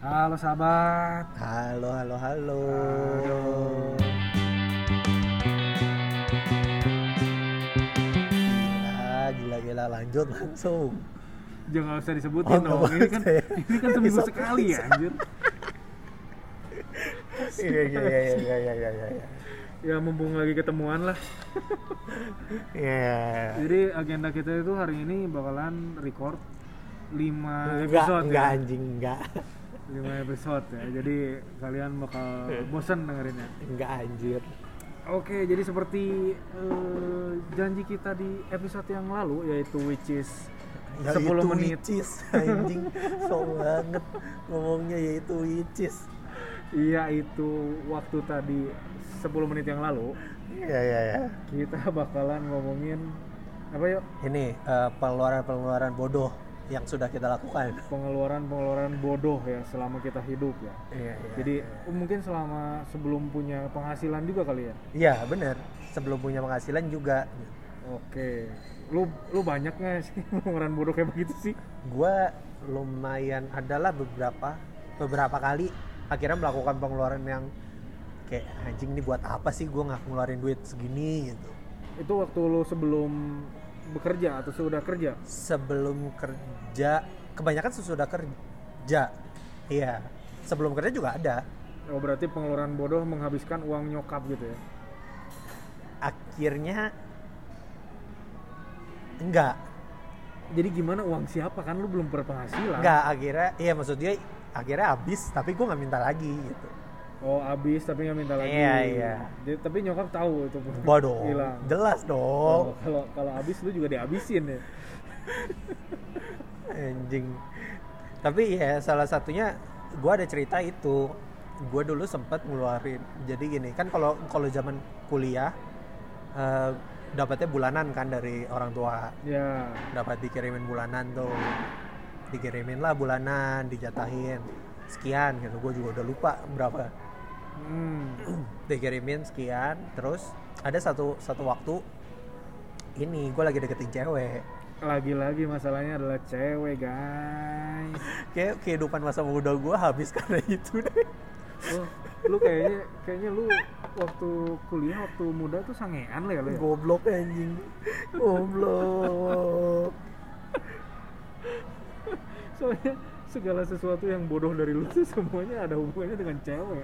Halo sahabat. Halo, halo, halo. Aduh. Gila, gila, gila. Lanjut langsung. Jangan usah disebutin Oh, dong. Ini kan ini kan seminggu sekali ya anjir. Iya, iya, iya, iya, iya, iya, iya, iya. Ya mumpung lagi ketemuan lah. Iya. Jadi agenda kita itu hari ini bakalan record 5 Enggak, episode enggak ya. anjing, enggak. 5 episode ya. Jadi kalian bakal bosen dengerinnya. Enggak anjir. Oke, jadi seperti eh, janji kita di episode yang lalu yaitu which is Ya 10 itu menit. which is, anjing. So banget ngomongnya yaitu which is. Iya itu waktu tadi 10 menit yang lalu Iya, iya, iya. kita bakalan ngomongin apa yuk Ini eh, pengeluaran-pengeluaran bodoh yang sudah kita lakukan. pengeluaran-pengeluaran bodoh ya selama kita hidup ya. Iya, iya. Jadi oh, mungkin selama sebelum punya penghasilan juga kali ya. Iya, bener. Sebelum punya penghasilan juga. Oke, lu lu banyak nggak sih pengeluaran bodoh kayak begitu sih? Gua lumayan adalah beberapa beberapa kali akhirnya melakukan pengeluaran yang kayak anjing ini buat apa sih gua nggak ngeluarin duit segini gitu. Itu waktu lu sebelum bekerja atau sudah kerja? Sebelum kerja, kebanyakan sesudah kerja. Iya. Sebelum kerja juga ada. Oh berarti pengeluaran bodoh menghabiskan uang nyokap gitu ya? Akhirnya enggak. Jadi gimana uang siapa kan lu belum berpenghasilan? Enggak, akhirnya iya maksud dia akhirnya habis tapi gua nggak minta lagi gitu. Oh habis tapi nggak minta lagi. Iya, iya. Jadi, tapi nyokap tahu itu. Waduh, Hilang. jelas dong. kalau kalau habis lu juga dihabisin ya. anjing tapi ya salah satunya gue ada cerita itu gue dulu sempat ngeluarin jadi gini kan kalau kalau zaman kuliah eh, dapatnya bulanan kan dari orang tua Ya. dapat dikirimin bulanan tuh dikirimin lah bulanan dijatahin sekian gitu gue juga udah lupa berapa Hmm. dikirimin sekian terus ada satu satu waktu ini gue lagi deketin cewek Lagi-lagi masalahnya adalah cewek guys. kayak kehidupan masa muda gue habis karena itu deh Oh, lu kayaknya kayaknya lu waktu kuliah waktu muda tuh sangean lah ya lu ya. goblok anjing goblok Soalnya segala sesuatu yang bodoh dari lu tuh semuanya ada hubungannya dengan cewek.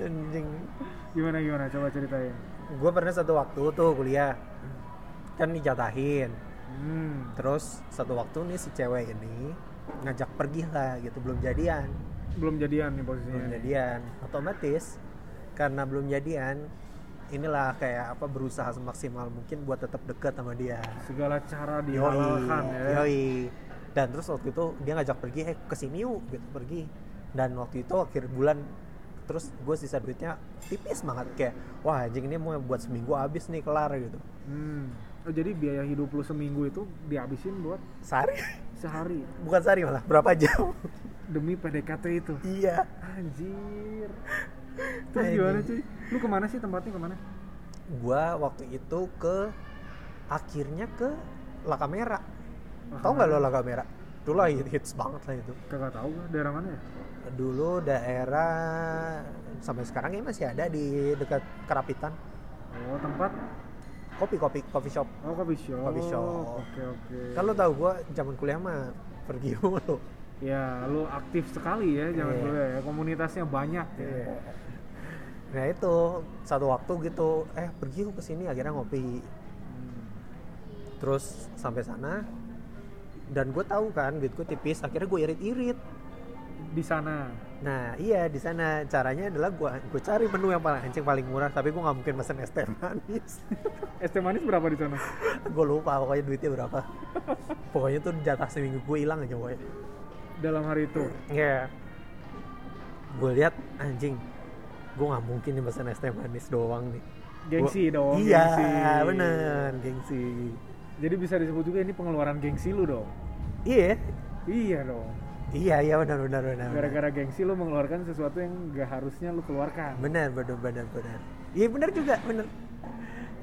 anjing Gimana gimana coba ceritain. gue pernah satu waktu tuh kuliah kan dijatahin Hmm. terus satu waktu nih si cewek ini ngajak pergi lah gitu belum jadian Belum jadian nih posisinya. belum jadian otomatis karena belum jadian inilah kayak apa berusaha semaksimal mungkin buat tetap dekat sama dia Segala cara dihalalkan ya. yoi dan terus waktu itu dia ngajak pergi eh ke sini yuk gitu pergi dan waktu itu akhir bulan terus gue sisa duitnya tipis banget kayak wah anjing ini mau buat seminggu habis nih kelar gitu Hmm. Oh, jadi biaya hidup lu seminggu itu dihabisin buat sehari sehari bukan sehari malah berapa jam demi PDKT itu. iya Anjir. Terus gimana cuy? Lu ke mana sih tempatnya ke mana? gua waktu itu ke akhirnya ke La Camera Wah, tau nggak lo La Camera dulu lah hits banget lah itu Kagak tahu daerah mana ya? dulu daerah sampai sekarang ya masih ada di dekat Kerapitan Oh, tempat kopi kopi coffee shop Oh, coffee shop. Coffee shop. Oke, oke. lo tau gua zaman kuliah mah pergi mulu Ya, lu aktif sekali ya zaman Iya. dulu ya. Komunitasnya banyak ya. Iya. nah itu satu waktu gitu eh pergi ke sini akhirnya ngopi Hmm. terus sampai sana dan gue tahu kan duit gue tipis akhirnya gue irit-irit Di sana. nah iya di sana caranya adalah gue gue cari menu yang paling anjing paling murah tapi gue nggak mungkin pesen es teh manis Es teh manis berapa di sana? gue lupa pokoknya duitnya berapa pokoknya tuh jatah seminggu gue hilang aja pokoknya Dalam hari itu. Iya. gue lihat anjing gue nggak mungkin nih pesen es teh manis doang nih Gengsi Gua- dong. iya gengsi. bener gengsi Jadi bisa disebut juga ini pengeluaran gengsi lu dong. iya Iya dong. iya iya benar benar benar. Gara-gara gengsi lu mengeluarkan sesuatu yang gak harusnya lu keluarkan. benar benar benar benar iya benar juga benar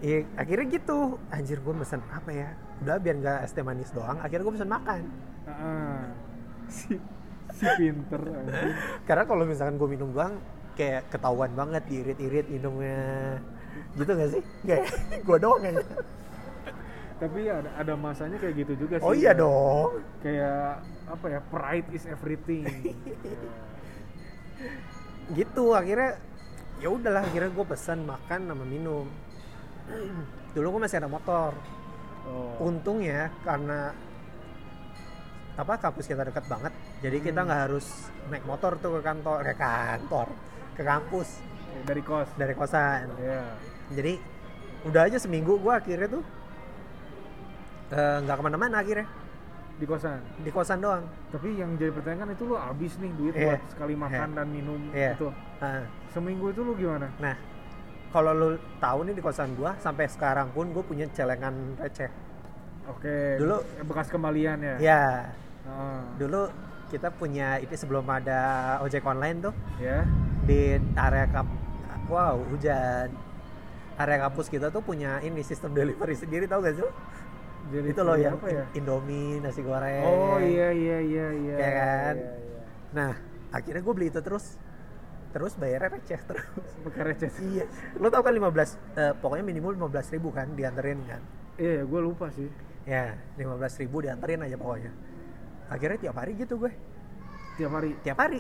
Iya, akhirnya gitu. Anjir gue pesen apa ya? Udah biar nggak es teh manis doang. Akhirnya gue pesen makan. Heeh. Si si pinter. Karena kalau misalkan gue minum doang kayak ketahuan banget diirit-irit minumnya. Gitu gak sih? Ya? gue doang kayaknya. tapi ada ada masanya kayak gitu juga sih Oh iya kayak- dong. kayak apa ya pride is everything Gitu akhirnya ya udahlah akhirnya gue pesan makan sama minum. Dulu gue masih ada motor. oh. Untungnya karena apa kampus kita dekat banget, jadi kita Hmm. nggak harus naik motor tuh ke kantor, ke kantor, ke kampus dari kos dari kosan. ya Jadi udah aja seminggu gue akhirnya tuh eh, nggak ke mana-mana akhirnya di kosan di kosan doang. tapi yang jadi pertanyaan kan itu lu habis nih duit Iya. buat sekali makan Iya. dan minum Iya. itu Nah, seminggu itu lu gimana nah kalau lu tahu nih di kosan gue sampai sekarang pun gue punya celengan receh. Oke Dulu- bekas kembalian ya? Ya Ah, dulu kita punya itu sebelum ada ojek online tuh. Ya. Di area kap wow hujan. Area kampus kita tuh punya ini sistem delivery sendiri tau gak sih jadi itu loh yang ya? Indomie nasi goreng. Oh iya iya iya iya. Ya kan? iya, iya. nah akhirnya gue beli itu terus. Terus bayarnya receh terus. Pakai receh. Iya. Lo tau kan 15 eh, pokoknya minimal 15 ribu kan dianterin kan? Iya gue lupa sih ya 15 ribu dianterin aja pokoknya. Akhirnya tiap hari gitu gue. Tiap hari? Tiap hari.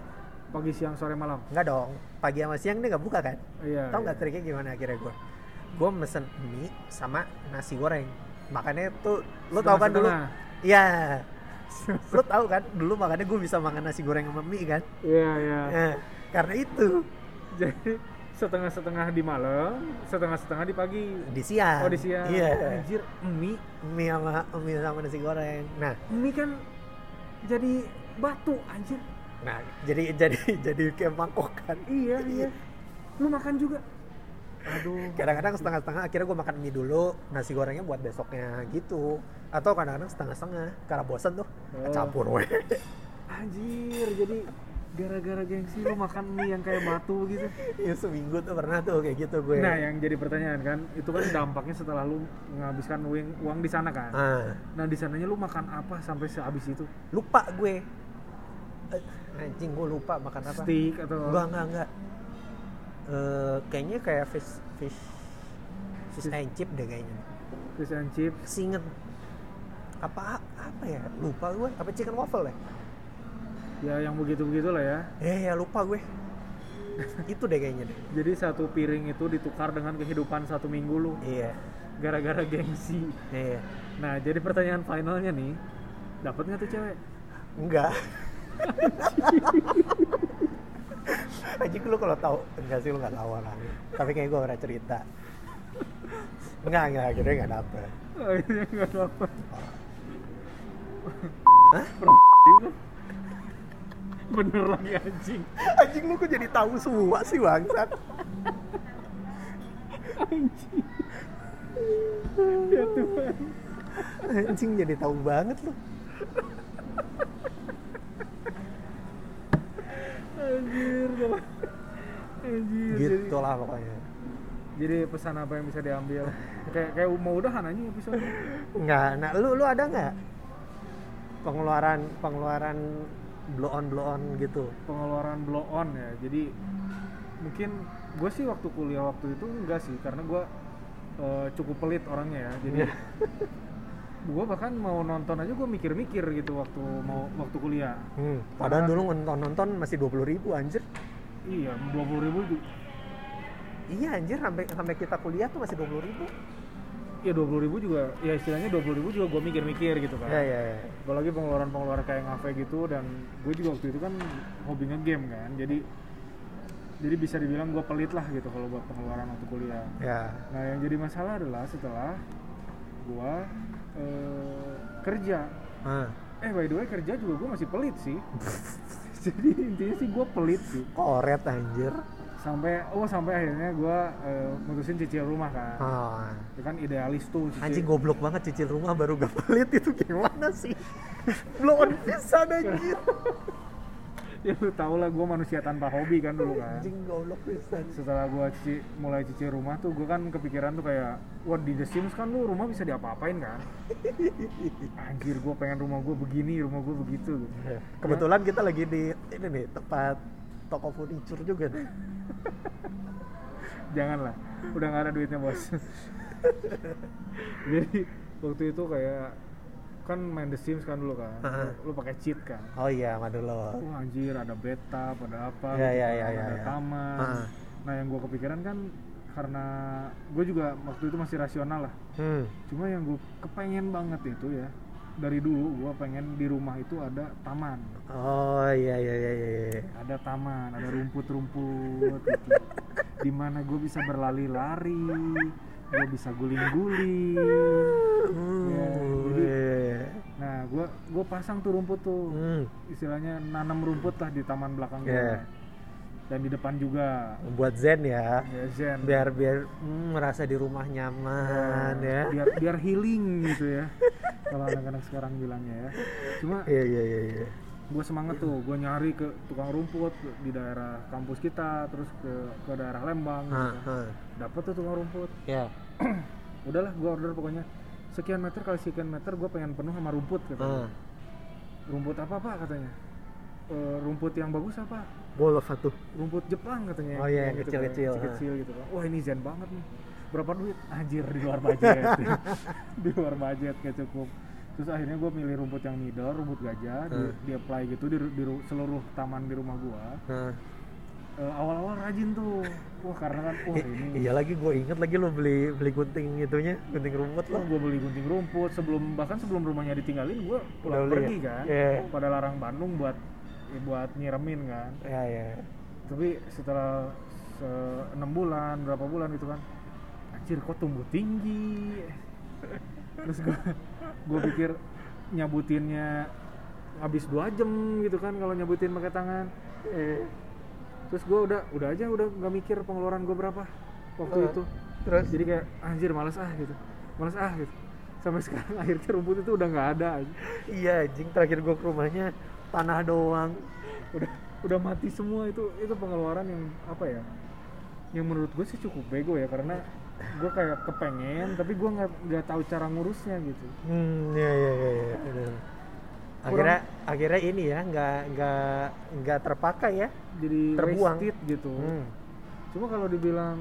Pagi siang sore malam? Enggak dong. Pagi sama siang dia nggak buka kan? Iya tau iya. nggak triknya gimana akhirnya gue? Gue mesen mie sama nasi goreng. Makanya tuh lo tau kan dulu? iya. Lo tau kan dulu makanya gue bisa makan nasi goreng sama mie kan? Iya iya. Eh, karena itu. Jadi setengah-setengah di malam setengah-setengah di pagi. Di siang. Oh di siang. Iya. Anjir mie. Mie sama mie sama nasi goreng. Nah. Mie kan jadi batu anjir. Nah jadi jadi jadi kayak mangkok kan iya iya. Lu makan juga? Aduh. Kadang-kadang setengah-setengah akhirnya gue makan mie dulu nasi gorengnya buat besoknya gitu. Atau kadang-kadang setengah-setengah karena bosan tuh Oh. campur weh. Anjir jadi gara-gara gengsi lu makan mie yang kayak batu gitu. Ya seminggu tuh pernah tuh kayak gitu gue. Nah yang jadi pertanyaan kan itu kan dampaknya setelah lu menghabiskan uang, uang di sana kan. Ah, nah di sananya lu makan apa sampai sehabis itu? Lupa gue. Eh, anjing gue lupa makan apa. Steak atau enggak enggak enggak. Eh, kayaknya kayak fish fish fish Fish- and chip deh kayaknya. Fish and chips singet apa apa ya? Lupa gue. Apa chicken waffle ya ya yang begitu-begitu lah ya. Eh ya lupa gue. Itu deh kayaknya deh. Jadi satu piring itu ditukar dengan kehidupan satu minggu lu. Iya. Gara-gara gengsi. Iya. Nah jadi pertanyaan finalnya nih dapat nggak tuh cewek? Enggak. Anjing lu kalau tahu enggak sih lu nggak tahu lah. Tapi kayak gue pernah cerita. Enggak enggak akhirnya nggak dapet. Oh, ini nggak dapat Hah? bener lagi anjing. Anjing lu kok jadi tahu semua sih bangsat? Anjing. Ya Tuhan anjing jadi tahu banget lu. Anjir anjir gitu lah pokoknya. Jadi pesan apa yang bisa diambil? Kayak kayak mau udahan anjing episode enggak nah lu lu ada nggak? Pengeluaran pengeluaran blow on blow on gitu. Pengeluaran blow on ya. Jadi mungkin gue sih waktu kuliah waktu itu enggak sih karena gue eh, cukup pelit orangnya ya. Jadi Iya. gue bahkan mau nonton aja gue mikir-mikir gitu waktu mau waktu kuliah. Hmm, padahal dulu nonton nonton masih dua puluh ribu anjir. Iya dua puluh ribu ju- iya anjir sampai sampai kita kuliah tuh masih dua puluh ribu ya dua puluh ribu juga ya istilahnya dua puluh ribu juga gue mikir-mikir gitu kan. Ya ya ya. Apalagi pengeluaran-pengeluaran kayak ngafe gitu dan gue juga waktu itu kan hobi game kan. Jadi jadi bisa dibilang gue pelit lah gitu kalau buat pengeluaran waktu kuliah. Ya. Nah yang jadi masalah adalah setelah gua eh, kerja. Eh by the way kerja juga gua masih pelit sih. jadi intinya sih gua pelit sih. koret anjir Sampai oh sampai akhirnya gua eh, mutusin cicil rumah kan. ah. Itu kan idealis tuh cicil. anjing goblok banget cicil rumah baru gak pelit itu gimana sih blow on pisan anjir ya lu tau lah gue manusia tanpa hobi kan dulu kan anjing goblok pisan setelah gue cici, mulai cici rumah tuh gue kan kepikiran tuh kayak wah di The Sims kan lu rumah bisa diapa-apain kan anjir gue pengen rumah gue begini rumah gue begitu gitu. kebetulan kita lagi di ini nih tempat toko furniture juga nih janganlah udah nggak ada duitnya bos jadi waktu itu kayak kan main The Sims kan dulu kan Heeh. lu pakai cheat kan oh iya madu lo Wah anjir ada beta pada apa Iya, gitu iya, iya, ada iya. taman Heeh. nah yang gue kepikiran kan karena gue juga waktu itu masih rasional lah hmm. cuma yang gue kepengen banget itu ya dari dulu gue pengen di rumah itu ada taman oh iya iya iya iya iya. ada taman ada rumput-rumput gitu. di mana gue bisa berlari-lari gue bisa guling-guling Hmm, Ya, jadi- iya. nah gue gue pasang tuh rumput tuh Hmm. istilahnya nanam rumput lah di taman belakang gue Iya. Dan di depan juga. Buat zen ya. Ya zen. Biar biar hmm, merasa di rumah nyaman ya. biar biar healing gitu ya. Kalau anak-anak sekarang bilangnya ya. Cuma iya iya iya iya. gue semangat tuh. Gue nyari ke tukang rumput di daerah kampus kita terus ke ke daerah Lembang gitu. Kan. ah. dapet tuh tukang rumput. Ya udahlah gue order pokoknya. Sekian meter kali sekian meter gue pengen penuh sama rumput katanya. Rumput apa pak katanya "E, rumput yang bagus apa? Golf tuh rumput Jepang katanya. Oh iya, gitu kecil-kecil, kan, kecil gitu kan. Wah ini zen banget nih. Berapa duit? Anjir di luar budget. Di luar budget kayak cukup. Terus akhirnya gue milih rumput yang middle rumput gajah di, Hmm. di apply gitu di, di ru- seluruh taman di rumah gua. Nah. Eh, awal-awal rajin tuh. Wah karena kan wah ini. iya lagi gue inget lagi lo beli beli gunting itunya gunting rumput lo gue beli gunting rumput. Sebelum bahkan sebelum rumahnya ditinggalin gue pulang Udah pergi ya? kan. Iya. pada larang Bandung buat buat nyiremin kan. Ya ya tapi setelah se enam bulan berapa bulan gitu kan anjir kok tumbuh tinggi? Terus gue gue pikir nyabutinnya habis dua jam gitu kan kalau nyabutin pakai tangan. Eh, terus gue udah udah aja udah nggak mikir pengeluaran gue berapa waktu Eh, itu. Terus? Jadi kayak anjir males ah gitu. Males ah gitu. Sampai sekarang akhirnya rumput itu udah nggak ada. Iya anjing terakhir gue ke rumahnya tanah doang udah udah mati semua itu itu pengeluaran yang apa ya yang menurut gue sih cukup bego ya karena gue kayak kepengen tapi gue nggak nggak tahu cara ngurusnya gitu hmm ya ya ya, ya. akhirnya akhirnya ini ya nggak nggak nggak terpakai ya jadi Terbuang. wasted gitu hmm. cuma kalau dibilang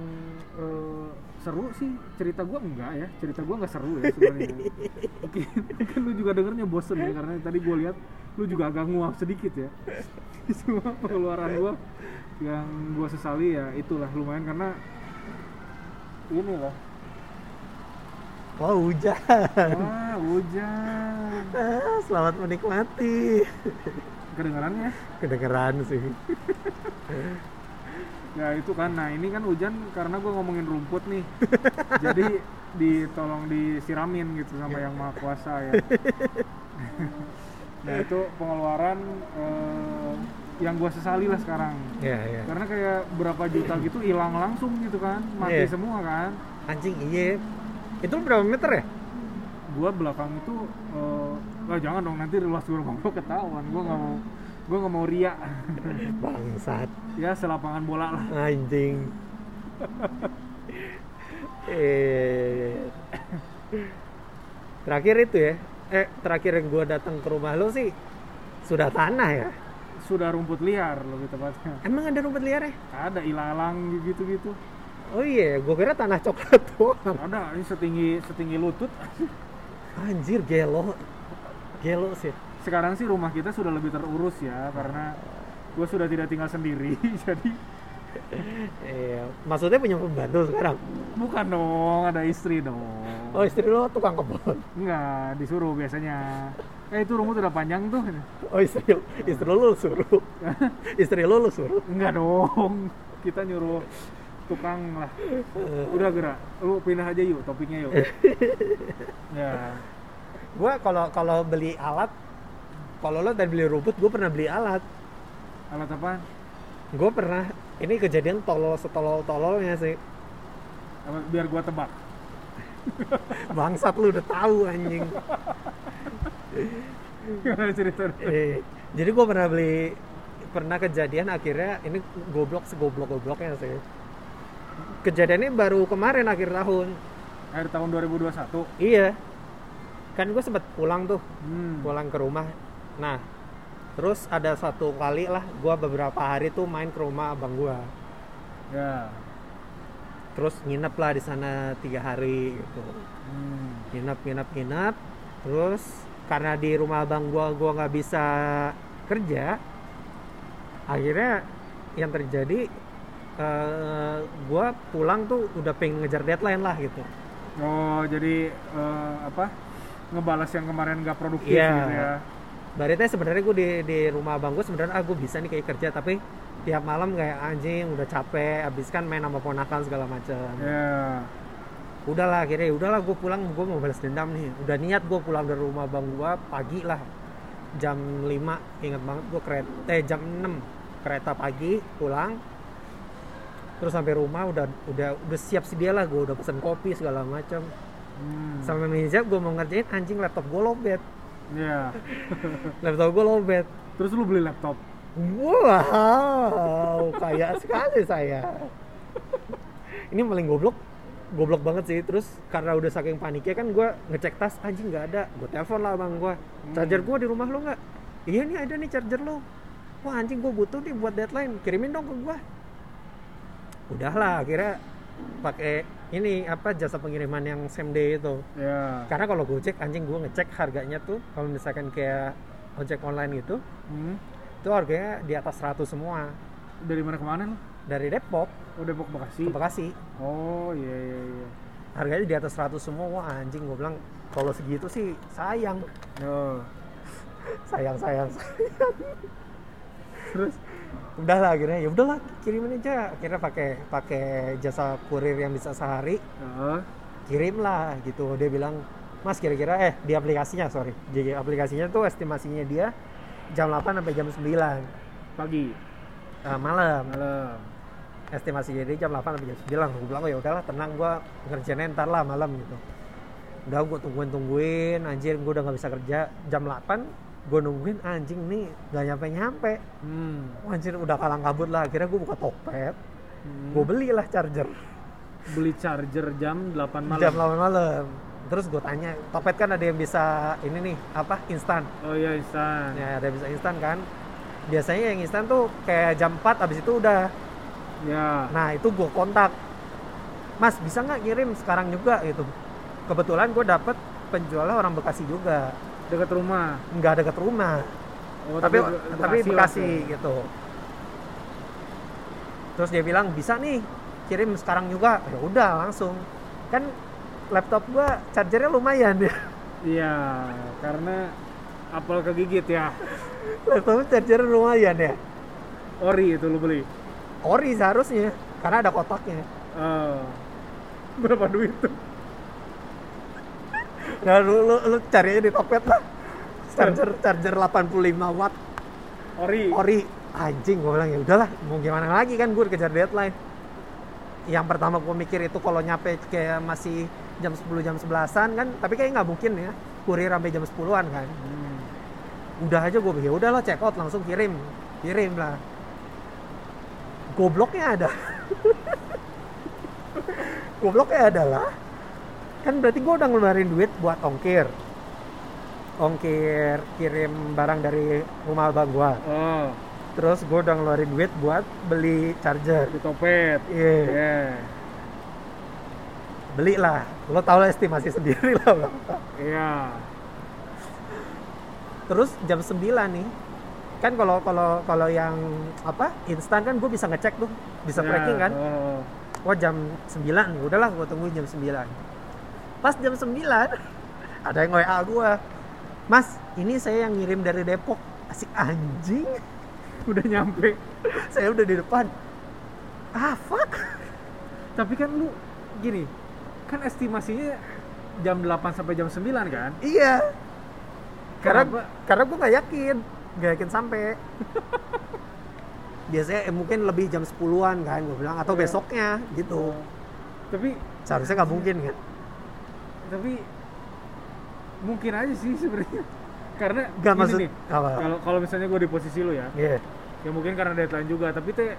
eh, seru sih. Cerita gue enggak ya. Cerita gue nggak seru ya sebenarnya. Mungkin mungkin lu juga dengernya bosen ya karena tadi gue lihat lu juga agak nguap sedikit ya. Semua pengeluaran gue yang gue sesali ya itulah lumayan karena ini lah oh hujan. Wah hujan. Ah, selamat menikmati. Kedengarannya? Kedengeran sih ya itu kan. Nah ini kan hujan karena gue ngomongin rumput nih. Jadi ditolong disiramin gitu sama yang maha kuasa ya. Nah itu pengeluaran eh, yang gue sesali lah sekarang. Ya ya. Karena kayak berapa juta gitu hilang langsung gitu kan. Mati Iya. semua kan. Anjing iya. Itu berapa meter ya? Gue belakang itu eh, nggak jangan dong nanti luas gue ketahuan. Gue nggak mau gue nggak mau riak bangsat. Ya selapangan bola lah. Anjing. Eh. Terakhir itu ya. Eh terakhir yang gue datang ke rumah lo sih sudah tanah ya? Sudah rumput liar lebih tepatnya. Emang ada rumput liar ya? Ada ilalang gitu gitu oh iya gue kira tanah coklat doang. Ada ini setinggi setinggi lutut. Anjir gelo. Gelo sih sekarang sih rumah kita sudah lebih terurus ya karena gue sudah tidak tinggal sendiri jadi Iya, maksudnya punya pembantu sekarang. bukan dong ada istri dong Oh istri lo tukang kebun. enggak disuruh biasanya eh itu rumput udah panjang tuh Oh istri lo, istri lo lo suruh. istri lo lo suruh. enggak dong kita nyuruh tukang lah udah gerak lu pindah aja yuk topiknya yuk ya Gua kalau kalau beli alat, kalau lo tadi beli rumput, gue pernah beli alat. alat apa? Gue pernah, ini kejadian tolol setolol tololnya sih. Biar gua tebak? Bangsat lu udah tahu anjing. gimana cerita Eh, jadi gue pernah beli pernah kejadian akhirnya ini goblok segoblok gobloknya sih. Kejadiannya baru kemarin akhir tahun. Akhir tahun 2021 iya. Kan gue sempet pulang tuh. Hmm. pulang ke rumah nah terus ada satu kali lah gue beberapa hari tuh main ke rumah abang gue ya. Terus nginep lah di sana tiga hari gitu. Hmm. nginep nginep nginep. Terus karena di rumah abang gua gua nggak bisa kerja akhirnya yang terjadi eh, gua pulang tuh udah pengen ngejar deadline lah gitu. Oh jadi eh, apa? Ngebalas yang kemarin nggak produktif Iya. gitu ya Baritnya sebenarnya gue di, di rumah abang gue sebenarnya ah gue bisa nih kayak kerja tapi tiap malam kayak anjing udah capek abis kan main sama ponakan segala macam ya udahlah akhirnya udahlah gue pulang gue mau balas dendam nih. Udah niat gue pulang dari rumah bang gue pagi lah jam 5 ingat banget gue kereta eh, jam 6 kereta pagi pulang. Terus sampai rumah udah udah udah siap sedia lah gue udah pesen kopi segala macam hmm. sampai meja gue mau ngerjain anjing laptop gue lobet ya laptop gue lobet terus lu beli laptop? Wow kaya sekali saya. Ini paling goblok goblok banget sih. Terus karena udah saking paniknya kan gue ngecek tas anjing nggak ada. Gue telepon lah bang gue charger gue di rumah lo nggak? Iya nih ada nih charger lo. Wah anjing gue butuh nih buat deadline. Kirimin dong ke gue udahlah akhirnya pakai ini apa jasa pengiriman yang same day itu. Ya karena kalau gojek anjing gue ngecek harganya tuh kalau misalkan kayak ojek online gitu hmm. itu harganya di atas 100 semua. Dari mana ke mana lu? Dari Depok. Oh Depok Bekasi? Ke Bekasi. Oh iya iya iya. Harganya di atas 100 semua wah anjing gue bilang kalau segitu sih sayang. Oh. sayang sayang, sayang. terus udahlah akhirnya ya udahlah kirimin aja. Akhirnya pakai pakai jasa kurir yang bisa sehari. Heeh. kirim lah gitu. Dia bilang mas kira-kira eh di aplikasinya sorry. Jadi aplikasinya tuh estimasinya dia jam 8 sampai jam 9 pagi? Eh, malam. Malam. Estimasinya dia jam 8 sampai jam 9 gue bilang oh ya udahlah tenang gue ngerjainnya ntar lah malam gitu. Udah gue tungguin tungguin anjir gue udah nggak bisa kerja. Jam 8 gue nungguin anjing nih gak nyampe nyampe hmm. anjir udah kalang kabut lah akhirnya gue buka Tokped. Hmm. gue belilah charger. Beli charger jam 8 malam. Jam 8 malam. Terus gue tanya Tokped kan ada yang bisa ini nih apa instan? Oh iya instan. Ya ada yang bisa instan kan? Biasanya yang instan tuh kayak jam 4 abis itu udah. Ya. Nah itu gue kontak, Mas bisa nggak kirim sekarang juga? Gitu. Kebetulan gue dapet penjualnya orang Bekasi juga, dekat rumah nggak deket rumah, oh, tapi tapi Bekasi ya. gitu. Terus dia bilang bisa nih kirim sekarang juga, ya udah langsung. Kan laptop gue chargernya lumayan ya, iya karena apel kegigit ya laptop chargernya lumayan ya. ori itu lu beli Ori seharusnya, karena ada kotaknya. Oh. berapa duit tuh Nah lu, lu, lu cari di Tokped lah. Charger charger 85 watt. Ori. Ori. Anjing gue bilang ya udahlah mau gimana lagi kan gue kejar deadline. Yang pertama gue mikir itu kalau nyampe kayak masih jam 10 jam 11an kan tapi kayak nggak mungkin ya kurir sampai jam 10-an kan. Hmm. udah aja gue ya udahlah check out langsung kirim. Kirim lah. Gobloknya ada. Gobloknya adalah kan berarti gue udah ngeluarin duit buat ongkir. Ongkir kirim barang dari rumah abang gue oh terus gue udah ngeluarin duit buat beli charger. Di topet. Iya. Iya. beli lah lo tau lah estimasi sendiri lah Bang. iya. Terus jam 9 nih kan kalau kalau kalau yang apa instan kan gue bisa ngecek tuh bisa Ya, tracking kan? oh. wah jam 9 nih. Udahlah gue tungguin jam 9 pas jam 9 ada yang WA gue mas ini saya yang ngirim dari Depok. Asik anjing. Udah nyampe. Saya udah di depan. Ah fuck. Tapi kan lu gini kan estimasinya jam 8 sampai jam 9 kan? Iya. Karena Kenapa? karena gue nggak yakin. Nggak yakin sampai. Biasanya eh, mungkin lebih jam 10-an kan gue bilang. Atau Iya. besoknya gitu. Tapi seharusnya nggak mungkin kan tapi mungkin aja sih sebenarnya karena gini maksud- nih kalau kalau misalnya gue di posisi lu ya Iya. ya mungkin karena deadline juga tapi teh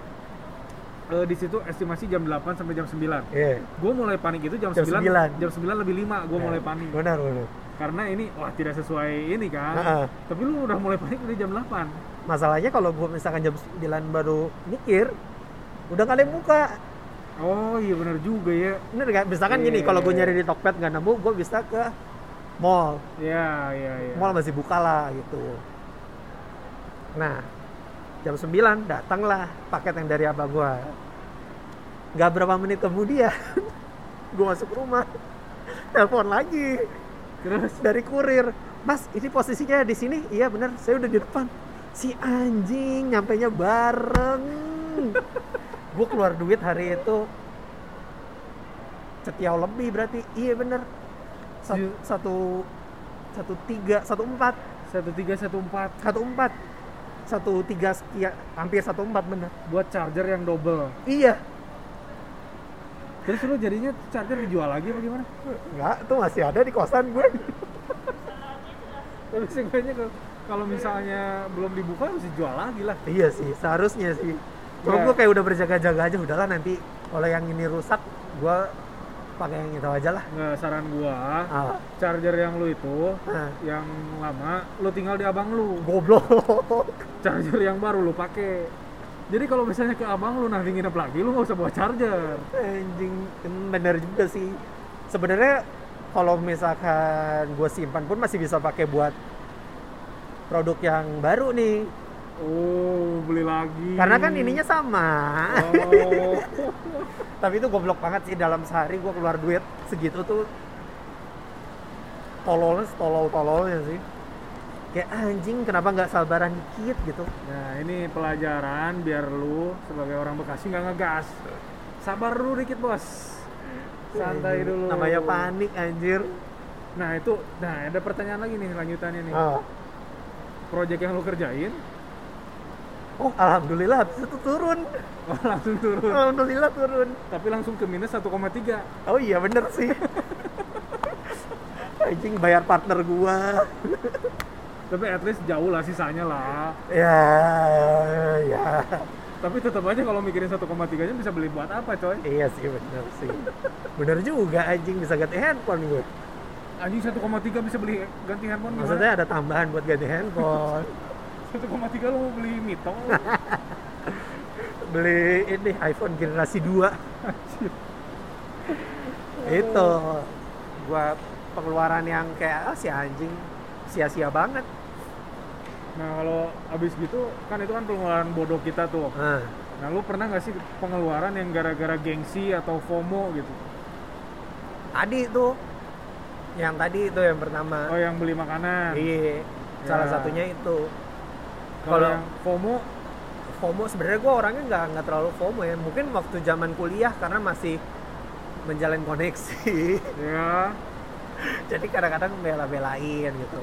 eh, di situ estimasi jam 8 sampai jam 9 Iya. gue mulai panik itu jam, Jam 9, 9. jam 9 lebih 5 gue Ya, mulai panik Benar, benar. karena ini wah tidak sesuai ini kan Heeh. tapi lu udah mulai panik dari jam 8 Masalahnya kalau gua misalkan jam 9 baru mikir, udah yang buka. Oh iya benar juga ya Bener kan? Misalkan Iya, gini, kalau gue iya, nyari di Tokped nggak nemu, gue bisa ke mall. ya ya ya Mall masih buka lah gitu. Nah, jam 9 datanglah paket yang dari abang gua. Gak berapa menit kemudian, gue masuk rumah, telepon lagi terus dari kurir. Mas, ini posisinya di sini? Iya bener, saya udah di depan. Si anjing, nyampenya bareng. gue keluar duit hari itu setiau lebih berarti. Iya bener. Satu, Iya. satu, satu tiga, satu empat, 1314 satu empat, satu tiga sekian, hampir satu empat bener. buat charger yang double Iya, terus lu jadinya charger dijual lagi apa gimana enggak, tuh masih ada di kosan gue. tapi seenggaknya kalau- kalau misalnya belum dibuka mesti jual lagi lah Iya sih, seharusnya sih. Kalau Ya. gue kayak udah berjaga-jaga aja, udahlah nanti kalau yang ini rusak, gue pakai yang itu aja lah. nggak saran gua Ah, charger yang lu itu ah. yang lama lu tinggal di abang lu goblok. charger yang baru lu pakai jadi kalau misalnya ke abang lu nanti nginep lagi lu nggak usah bawa charger Anjing, bener juga sih. Sebenarnya kalau misalkan gue simpan pun masih bisa pakai buat produk yang baru nih. Oh beli lagi. Karena kan ininya sama. oh. Tapi itu goblok banget sih dalam sehari gue keluar duit segitu tuh tololnya tolol-tololnya sih. Kayak anjing kenapa nggak sabaran dikit? gitu. nah ini pelajaran biar lu sebagai orang Bekasi nggak ngegas. Sabar dulu dikit bos. Santai dulu. Namanya panik anjir. nah itu nah ada pertanyaan lagi nih lanjutannya nih. Oh, project yang lu kerjain oh alhamdulillah habis itu turun. oh, langsung turun Alhamdulillah turun. tapi langsung ke minus 1,3 Oh iya bener sih. Anjing bayar partner gua. tapi at least jauh lah sisanya lah Ya, ya. tapi tetap aja kalau mikirin 1,3 nya bisa beli buat apa coy Iya sih bener sih. Bener juga anjing bisa ganti handphone gue. anjing 1,3 bisa beli ganti handphone gimana? Maksudnya ada tambahan buat ganti handphone. 1,3 lu mau beli mitong Beli ini iPhone generasi 2. Anjir. Itu gua pengeluaran yang kayak ah, si anjing sia-sia banget. nah kalau abis gitu kan itu kan pengeluaran bodoh kita tuh Nah, nah lu pernah nggak sih pengeluaran yang gara-gara gengsi atau FOMO gitu tadi itu yang tadi itu yang pertama. oh yang beli makanan Iya. Salah Ya. satunya itu. Kalau FOMO FOMO sebenarnya gue orangnya nggak nggak terlalu FOMO ya. Mungkin waktu zaman kuliah karena masih menjalin koneksi. Ya. Jadi kadang-kadang bela-belain gitu.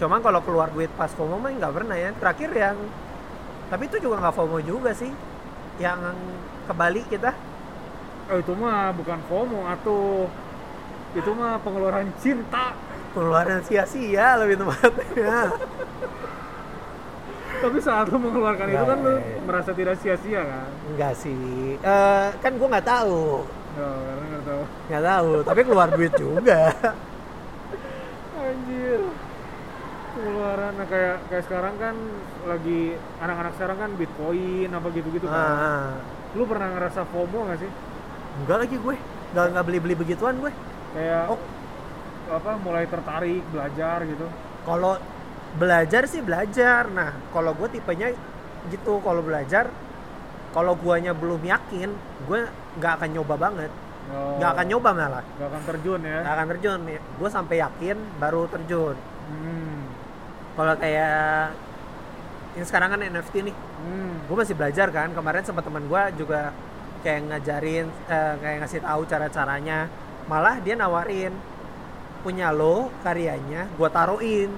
Cuman kalau keluar duit pas FOMO mah nggak pernah ya. Terakhir yang tapi itu juga nggak FOMO juga sih. Yang ke Bali kita. Oh itu mah bukan FOMO atau itu mah pengeluaran cinta. Pengeluaran sia-sia lebih tepatnya tapi saat lu mengeluarkan itu kan lu Nggak. merasa tidak sia-sia kan? Enggak sih. Eh, kan gue nggak tahu. Oh, karena nggak tahu. Nggak tahu tapi keluar duit juga. Anjir. Pengeluaran nah, kayak kayak sekarang kan lagi anak-anak sekarang kan bitcoin apa gitu-gitu kan. Ah, lu pernah ngerasa FOMO gak sih? Enggak lagi gue. Nggak nggak beli-beli begituan gue. Kayak Oh. apa mulai tertarik belajar gitu. Kalau belajar sih belajar. Nah, kalau gue tipenya gitu. Kalau belajar, kalau guanya belum yakin, gue nggak akan nyoba banget. Oh, Nggak akan nyoba malah. nggak akan terjun ya Nggak akan terjun. Gue sampai yakin baru terjun. hmm. Kalau kayak ini sekarang kan NFT nih, Hmm. gue masih belajar kan. Kemarin sama teman gue juga kayak ngajarin, eh, kayak ngasih tahu cara-caranya. Malah dia nawarin punya lo karyanya, gue taruhin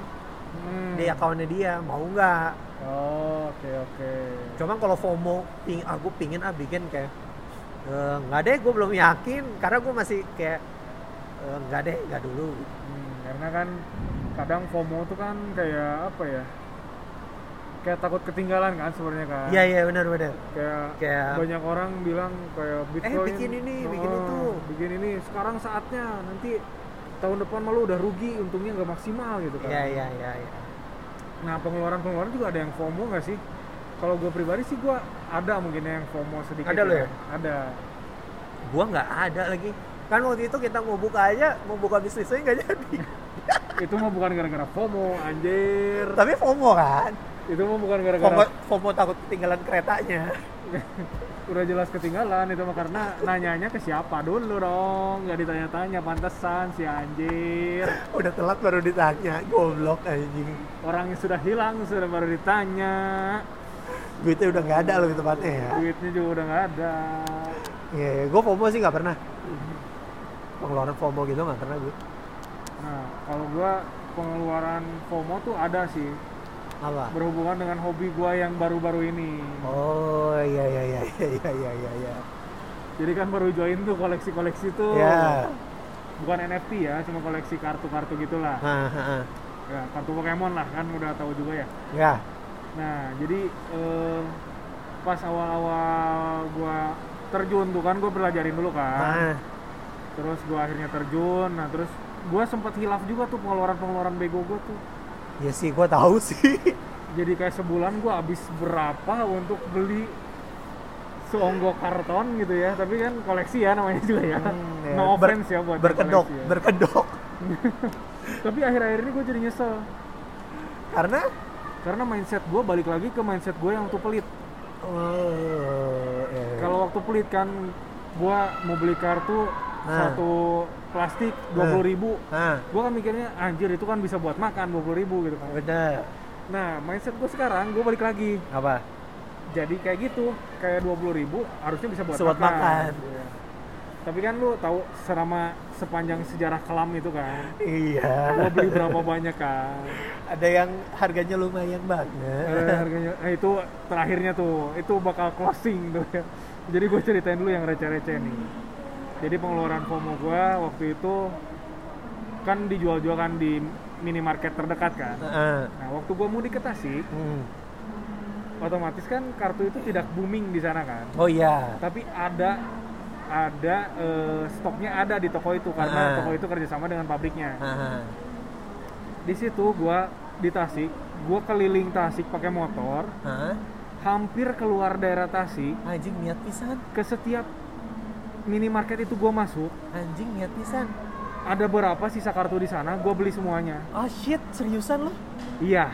Hmm. di akunnya dia mau nggak oh oke oke Cuma kalau FOMO, ping, aku pingin ah bikin kayak "Eh, nggak deh, gue belum yakin karena gue masih kayak "Eh, nggak deh, nggak dulu. Hmm, karena kan kadang FOMO tuh kan kayak apa ya kayak takut ketinggalan kan sebenarnya kan Iya iya benar benar. kayak, Kayak- banyak orang bilang kayak bitcoin bikin ini, bikin oh, itu. bikin ini sekarang saatnya nanti tahun depan malu udah rugi untungnya nggak maksimal gitu kan Iya iya iya. iya. nah pengeluaran pengeluaran juga ada yang FOMO nggak sih kalau gue pribadi sih gue ada mungkin yang FOMO sedikit Ada lo ya? ada Gua nggak ada lagi. Kan waktu itu kita mau buka aja, mau buka bisnisnya nggak jadi. itu mah bukan gara-gara FOMO anjir Tapi FOMO kan. itu mah bukan FOMO, gara-gara FOMO takut ketinggalan keretanya. udah jelas ketinggalan itu mah karena nanyanya ke siapa dulu dong nggak ditanya-tanya pantesan si anjir Udah telat baru ditanya, goblok anjing. orang yang sudah hilang sudah baru ditanya Duitnya udah nggak ada lebih tepatnya ya. duitnya juga udah nggak ada Iya, yeah, gue FOMO sih nggak pernah. Pengeluaran FOMO gitu nggak pernah gue. nah kalau gua pengeluaran FOMO tuh ada sih Apa? berhubungan dengan hobi gua yang baru-baru ini Oh iya iya iya iya iya iya iya. iya. jadi kan baru join tuh koleksi-koleksi tuh Ya. bukan NFT ya cuma koleksi kartu-kartu gitulah Ah, ah, ah. ya kartu Pokemon lah kan udah tahu juga ya Ya. Nah, jadi eh, pas awal-awal gua terjun tuh kan gua belajarin dulu kan. Ah. Terus gua akhirnya terjun. Nah, terus gua sempat hilaf juga tuh pengeluaran-pengeluaran bego gua tuh. Ya sih, gue tahu sih. Jadi kayak sebulan gua habis berapa untuk beli seonggok karton gitu ya. Tapi kan koleksi ya namanya juga ya. Hmm, ya. No Ber- offense ya buat berkedok, koleksi ya. berkedok. Tapi akhir-akhir ini gue jadi nyesel. Karena Karena mindset gua balik lagi ke mindset gue yang waktu pelit. oh, ya. kalau waktu pelit kan gua mau beli kartu Nah. satu plastik dua puluh ribu ah, gua kan mikirnya anjir itu kan bisa buat makan dua puluh ribu gitu kan bener. nah mindset gua sekarang gua balik lagi Apa? jadi kayak gitu kayak dua puluh ribu harusnya bisa buat Bisa buat makan, makan. Iya. tapi kan lu tahu selama sepanjang sejarah kelam itu kan Iya. gua beli berapa banyak kan Ada yang harganya lumayan Eh, banget. harganya eh, itu terakhirnya tuh itu bakal closing tuh ya jadi gue ceritain dulu yang receh-receh nih jadi pengeluaran FOMO gue waktu itu kan dijual-jual kan di minimarket terdekat kan Ah, nah waktu gue mudik ke Tasik hmm. otomatis kan kartu itu tidak booming di sana kan Oh iya. tapi ada ada eh, stoknya ada di toko itu karena Ah. toko itu kerjasama dengan pabriknya Ah, di situ gue di Tasik gue keliling Tasik pakai motor ah. hampir keluar daerah Tasik Anjing niat pisan. ke setiap minimarket itu gue masuk Anjing niat pisan. ada berapa sisa kartu di sana gue beli semuanya Oh shit, seriusan lo? iya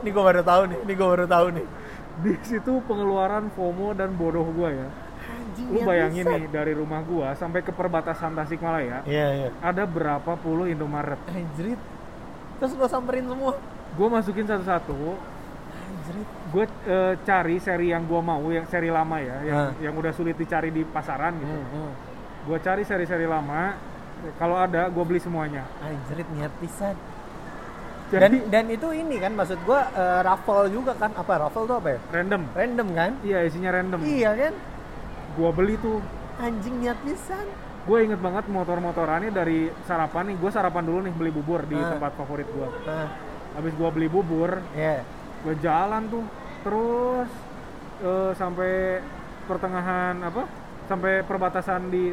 Ini gue baru tahu nih, ini gue baru tahu nih. di situ pengeluaran FOMO dan bodoh gue ya Anjing lu bayangin nih dari rumah gue sampai ke perbatasan Tasikmalaya Iya, iya. ada berapa puluh Indomaret Anjrit. Terus lo samperin semua. gue masukin satu-satu. Gue eh, cari seri yang gue mau yang seri lama ya yang Ah. yang udah sulit dicari di pasaran gitu Hmm, hmm. gue cari seri-seri lama kalau ada gue beli semuanya Anjrit niat pisan. Dan jadi dan itu ini kan maksud gua eh, raffle juga kan apa raffle tuh apa ya? random Random kan? iya isinya random Iya kan? gue beli tuh Anjing niat pisan. gue inget banget motor-motorannya dari sarapan nih gue sarapan dulu nih beli bubur di Ah. tempat favorit gue Nah, habis gue beli bubur ya. Gue jalan tuh. Terus eh, sampai pertengahan apa sampai perbatasan di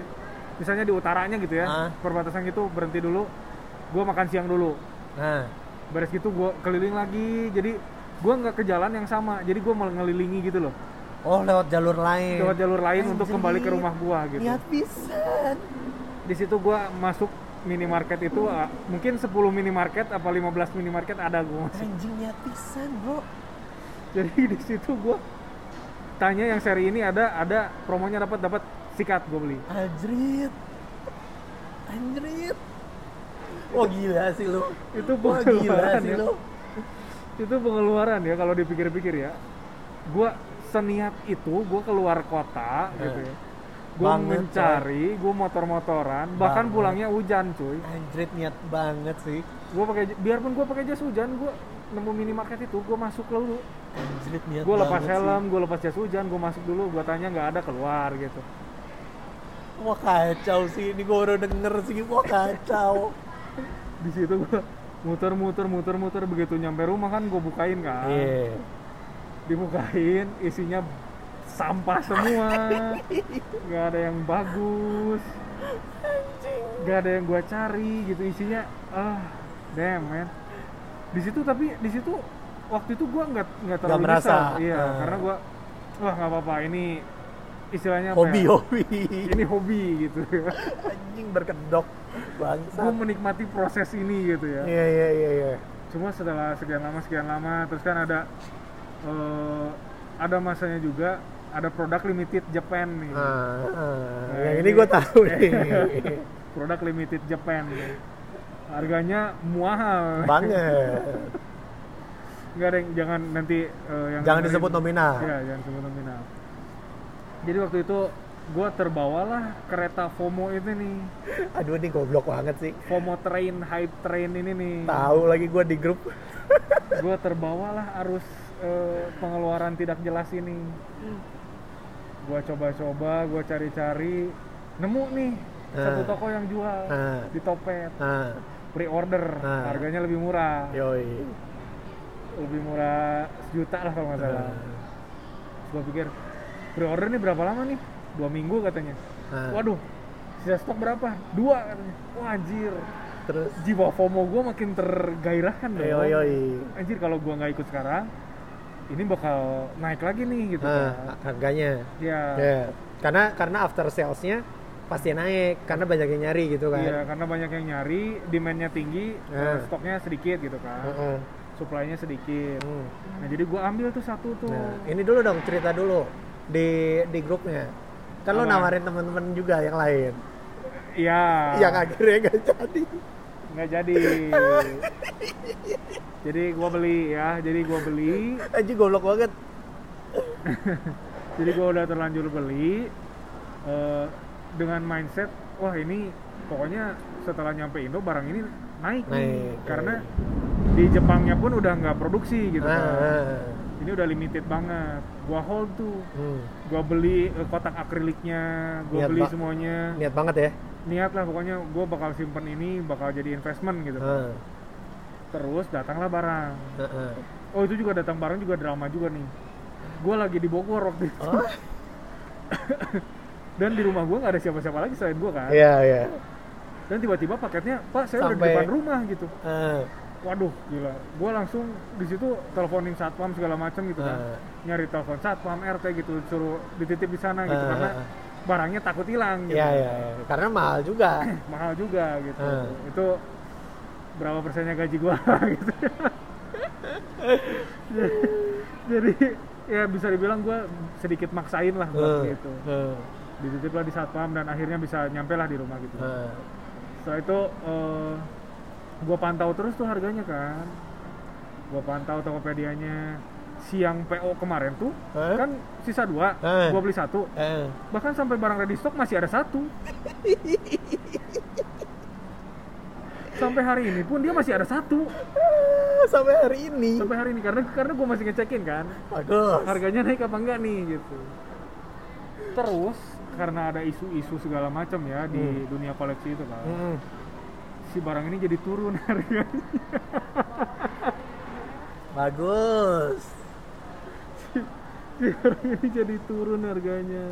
misalnya di utaranya gitu ya. Ah. perbatasan gitu berhenti dulu. Gue makan siang dulu. Nah, beres gitu gue keliling lagi. Jadi gue nggak ke jalan yang sama. Jadi gue malah ngelilingi gitu loh. Oh lewat jalur lain. lewat jalur lain untuk Anjrit. kembali ke rumah gue gitu. Niat pisan. di situ gua masuk minimarket itu ah, mungkin 10 minimarket apa 15 minimarket ada gua masuk. Anjing niat pisan, Bro. Jadi di situ gua tanya yang seri ini ada ada promonya dapat dapat sikat gua beli. Anjrit. Anjrit. Oh gila sih lu. Itu Wah gila pengeluaran sih ya. lu. Itu pengeluaran ya kalau dipikir-pikir ya. Gua seniat itu gua keluar kota gitu ya. Banget, mencari, gua motor-motoran, bahkan Banget. pulangnya hujan cuy. Anjrit niat banget sih. Gua pakai biarpun gua pakai jas hujan, gua nemu minimarket itu, gua masuk dulu. Anjrit niat gue lepas helm, gue lepas jas hujan, gue masuk dulu, gue tanya nggak ada keluar gitu. Wah kacau sih, ini gue baru denger sih, wah kacau. Di situ gue muter muter muter muter begitu nyampe rumah kan gue bukain kan Iya. dibukain isinya sampah semua nggak ada yang bagus nggak ada yang gua cari gitu isinya ah damn man di situ tapi di situ waktu itu gua nggak nggak terlalu merasa. nyesel. iya Ah. karena gua wah nggak apa-apa ini istilahnya apa Hobi ya? hobi. ini hobi gitu Anjing berkedok. gua Bangsat. menikmati proses ini gitu ya Iya iya iya iya. cuma setelah sekian lama sekian lama terus kan ada eh, ada masanya juga ada produk limited Japan nih Ah, ah. Nah, yang ini- ini gue tahu nih. produk limited Japan nih. harganya mahal Banget. nggak ada yang jangan nanti eh, yang Jangan disebut nominal. Iya, jangan disebut nominal jadi waktu itu gue terbawalah kereta FOMO itu nih Aduh ini goblok banget sih. FOMO train hype train ini nih Tahu lagi gue di grup. gue terbawalah arus eh, pengeluaran tidak jelas ini gue coba-coba gue cari-cari. Nemu nih satu Ah. toko yang jual Ah. di Topet. Nah, pre-order Ah. harganya lebih murah. Yoi. lebih murah sejuta lah kalau nggak salah. Nah, gue pikir pre-order nih berapa lama nih? Dua minggu katanya. Nah. waduh sisa stok berapa? Dua katanya. Wah anjir. Terus? Jiwa FOMO gue makin tergairahkan dong. Yoi yoi. anjir kalau gue nggak ikut sekarang ini bakal naik lagi nih gitu Nah, kan harganya. ya Ya. Karena karena after salesnya pasti naik karena banyak yang nyari gitu kan. iya karena banyak yang nyari demandnya tinggi Nah. stoknya sedikit gitu kan Heeh. supply-nya sedikit Hmm. nah jadi gue ambil tuh satu tuh Nah, ini dulu dong cerita dulu di di grupnya. Kan lo nawarin teman-teman juga yang lain. iya Yang akhirnya gak jadi. Nggak jadi jadi gue beli ya jadi gue beli Anjing goblok banget. jadi gue udah terlanjur beli eh, dengan mindset wah ini pokoknya setelah nyampe Indo barang ini naik, nih Naik, karena iya. di Jepangnya pun udah nggak produksi gitu Nah, kan nah. ini udah limited banget gua hold tuh Hmm. gua beli eh, kotak akriliknya gua Niat beli semuanya Niat banget ya. Niat lah pokoknya gua bakal simpen ini bakal jadi investment gitu. Nah, terus datanglah barang. Nah, nah. oh itu juga datang barang juga drama juga nih. Gua lagi di Bogor waktu itu. Oh, dan di rumah gua nggak ada siapa-siapa lagi selain gua kan? Iya iya. dan tiba-tiba paketnya pak saya udah di Sampai- depan rumah gitu. Ah, waduh gila. Gua langsung di situ teleponin satpam segala macam gitu kan. Ah. nyari telepon satpam rt gitu suruh dititip di sana gitu Ah, karena. Barangnya takut hilang gitu Iya iya. iya. Karena mahal juga. mahal juga gitu Ah. itu berapa persennya gaji gua gitu jadi ya bisa dibilang gua sedikit maksain lah buat Eh, gitu eh, dititip lah di satpam dan akhirnya bisa nyampe lah di rumah gitu eh. setelah itu eh, gua pantau terus tuh harganya kan gua pantau Tokopedia-nya siang PO kemarin tuh Hah? kan sisa dua Eh. gua beli satu Eh, bahkan sampai barang ready stock masih ada satu sampai hari ini pun dia masih ada satu sampai hari ini. sampai hari ini karena karena gua masih ngecekin kan Bagus. harganya naik apa enggak nih gitu terus karena ada isu-isu segala macam ya di Hmm. dunia koleksi itu kan Mm-mm. si barang ini jadi turun harganya Bagus. si barang ini jadi turun harganya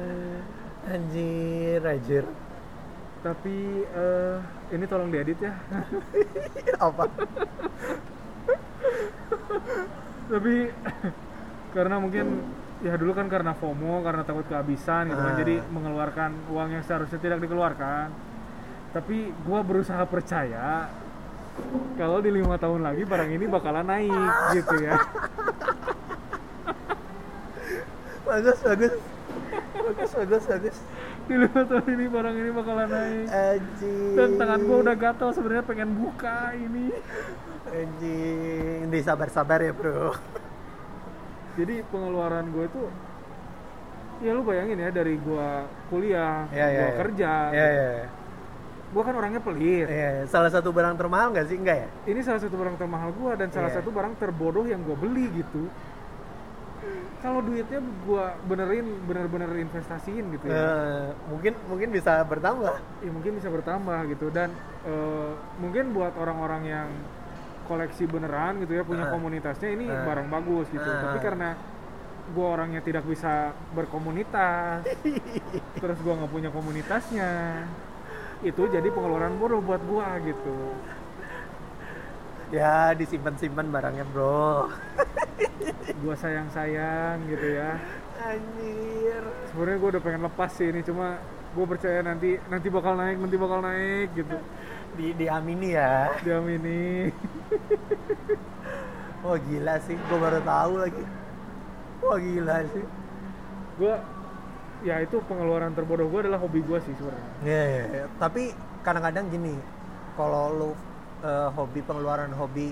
Anjir, anjir. tapi eh, ini tolong diedit ya Apa? tapi karena mungkin ya dulu kan karena FOMO karena takut kehabisan gitu kan Ah. jadi mengeluarkan uang yang seharusnya tidak dikeluarkan tapi gua berusaha percaya kalau di lima tahun lagi barang ini bakalan naik gitu ya Bagus, bagus. Bagus, bagus, bagus. lima tahun ini barang ini bakalan naik Anjing. dan tangan gua udah gatel sebenarnya pengen buka ini Anjing. Di sabar-sabar ya, Bro. jadi pengeluaran gue itu ya lu bayangin ya dari gua kuliah iya. gua iya. kerja Iya, iya. gua kan orangnya pelit Iya, salah satu barang termahal nggak sih? Enggak ya? ini salah satu barang termahal gua dan salah Iya. satu barang terbodoh yang gua beli gitu kalau duitnya gua benerin bener-bener investasiin gitu ya Eh, mungkin mungkin bisa bertambah. ya mungkin bisa bertambah gitu dan eh, mungkin buat orang-orang yang koleksi beneran gitu ya punya Ah. komunitasnya ini Ah. barang bagus gitu Ah. tapi karena gue orangnya tidak bisa berkomunitas terus gue nggak punya komunitasnya itu jadi pengeluaran bodoh buat gue gitu ya disimpan-simpan barangnya bro. Gue sayang sayang gitu ya. Anjir. Sebenarnya gue udah pengen lepas sih ini cuma gue percaya nanti nanti bakal naik nanti bakal naik gitu. Di diamini ya. Jam ini oh gila sih. Gue baru tahu lagi. Wah gila sih. Gue ya itu pengeluaran terbodoh gue adalah hobi gue sih sebenarnya. Iya, iya, iya. tapi kadang-kadang gini kalau lu eh, hobi pengeluaran hobi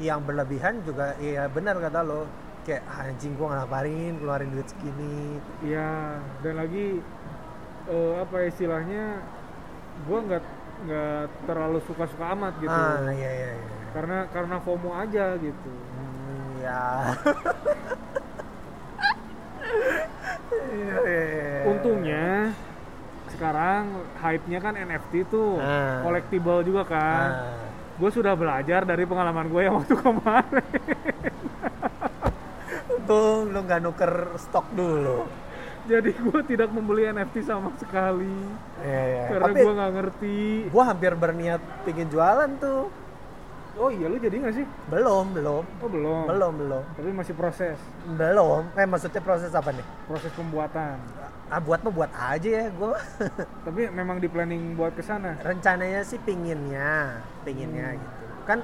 yang berlebihan juga iya benar kata lo. Kayak "Ah, anjing gua ngapain keluarin duit segini. Iya, dan lagi eh, apa ya istilahnya, gue nggak nggak terlalu suka-suka amat gitu, ah iya iya iya. Karena karena FOMO aja gitu. Hmm, ya Iya, iya, iya. Untungnya sekarang hype-nya kan NFT tuh, Ah. collectible juga kan. Ah. Gue sudah belajar dari pengalaman gue yang waktu kemarin. untung lu nggak nuker stok dulu Jadi gue tidak membeli NFT sama sekali, Iya, iya. karena tapi gue nggak ngerti. gua hampir berniat pingin jualan tuh Oh iya, lu jadi nggak sih? belum belum Oh belum. belum belum Tapi masih proses, belum eh maksudnya proses apa nih proses pembuatan. Ah buat mah buat aja ya gue Tapi memang di planning buat ke sana. rencananya sih pinginnya pinginnya Hmm. gitu kan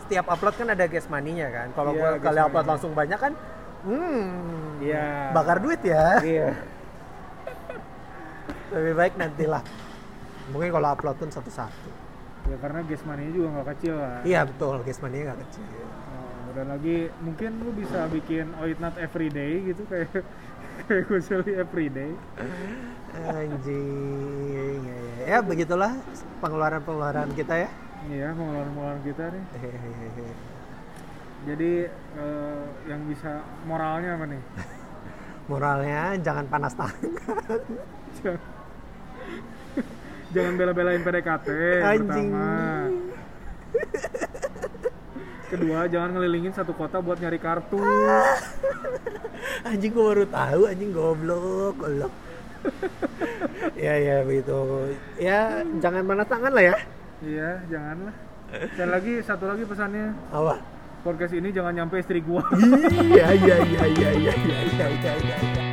setiap upload kan ada gas money-nya kan kalau gua gas kali upload langsung banyak kan hmm Iya. bakar duit ya Iya. lebih baik nantilah mungkin kalau upload pun satu-satu Ya karena gas money juga nggak kecil lah. iya betul gas money-nya nggak kecil Oh, dan lagi mungkin lu bisa bikin oh it not every day gitu kayak seli every day. anjing ya, ya. ya begitulah pengeluaran-pengeluaran kita ya Iya, pengeluaran-pengeluaran kita nih. Jadi eh, yang bisa moralnya apa nih? moralnya jangan panas tangan Jangan- Jangan bela-belain PDKT Anjing. pertama. Kedua, jangan ngelilingin satu kota buat nyari kartu. anjing gua baru tahu anjing goblok goblok ya ya begitu ya jangan panas tangan lah ya Iya, janganlah. Dan lagi satu lagi pesannya, apa podcast ini jangan nyampe istri gua. iya iya iya iya iya iya iya iya iya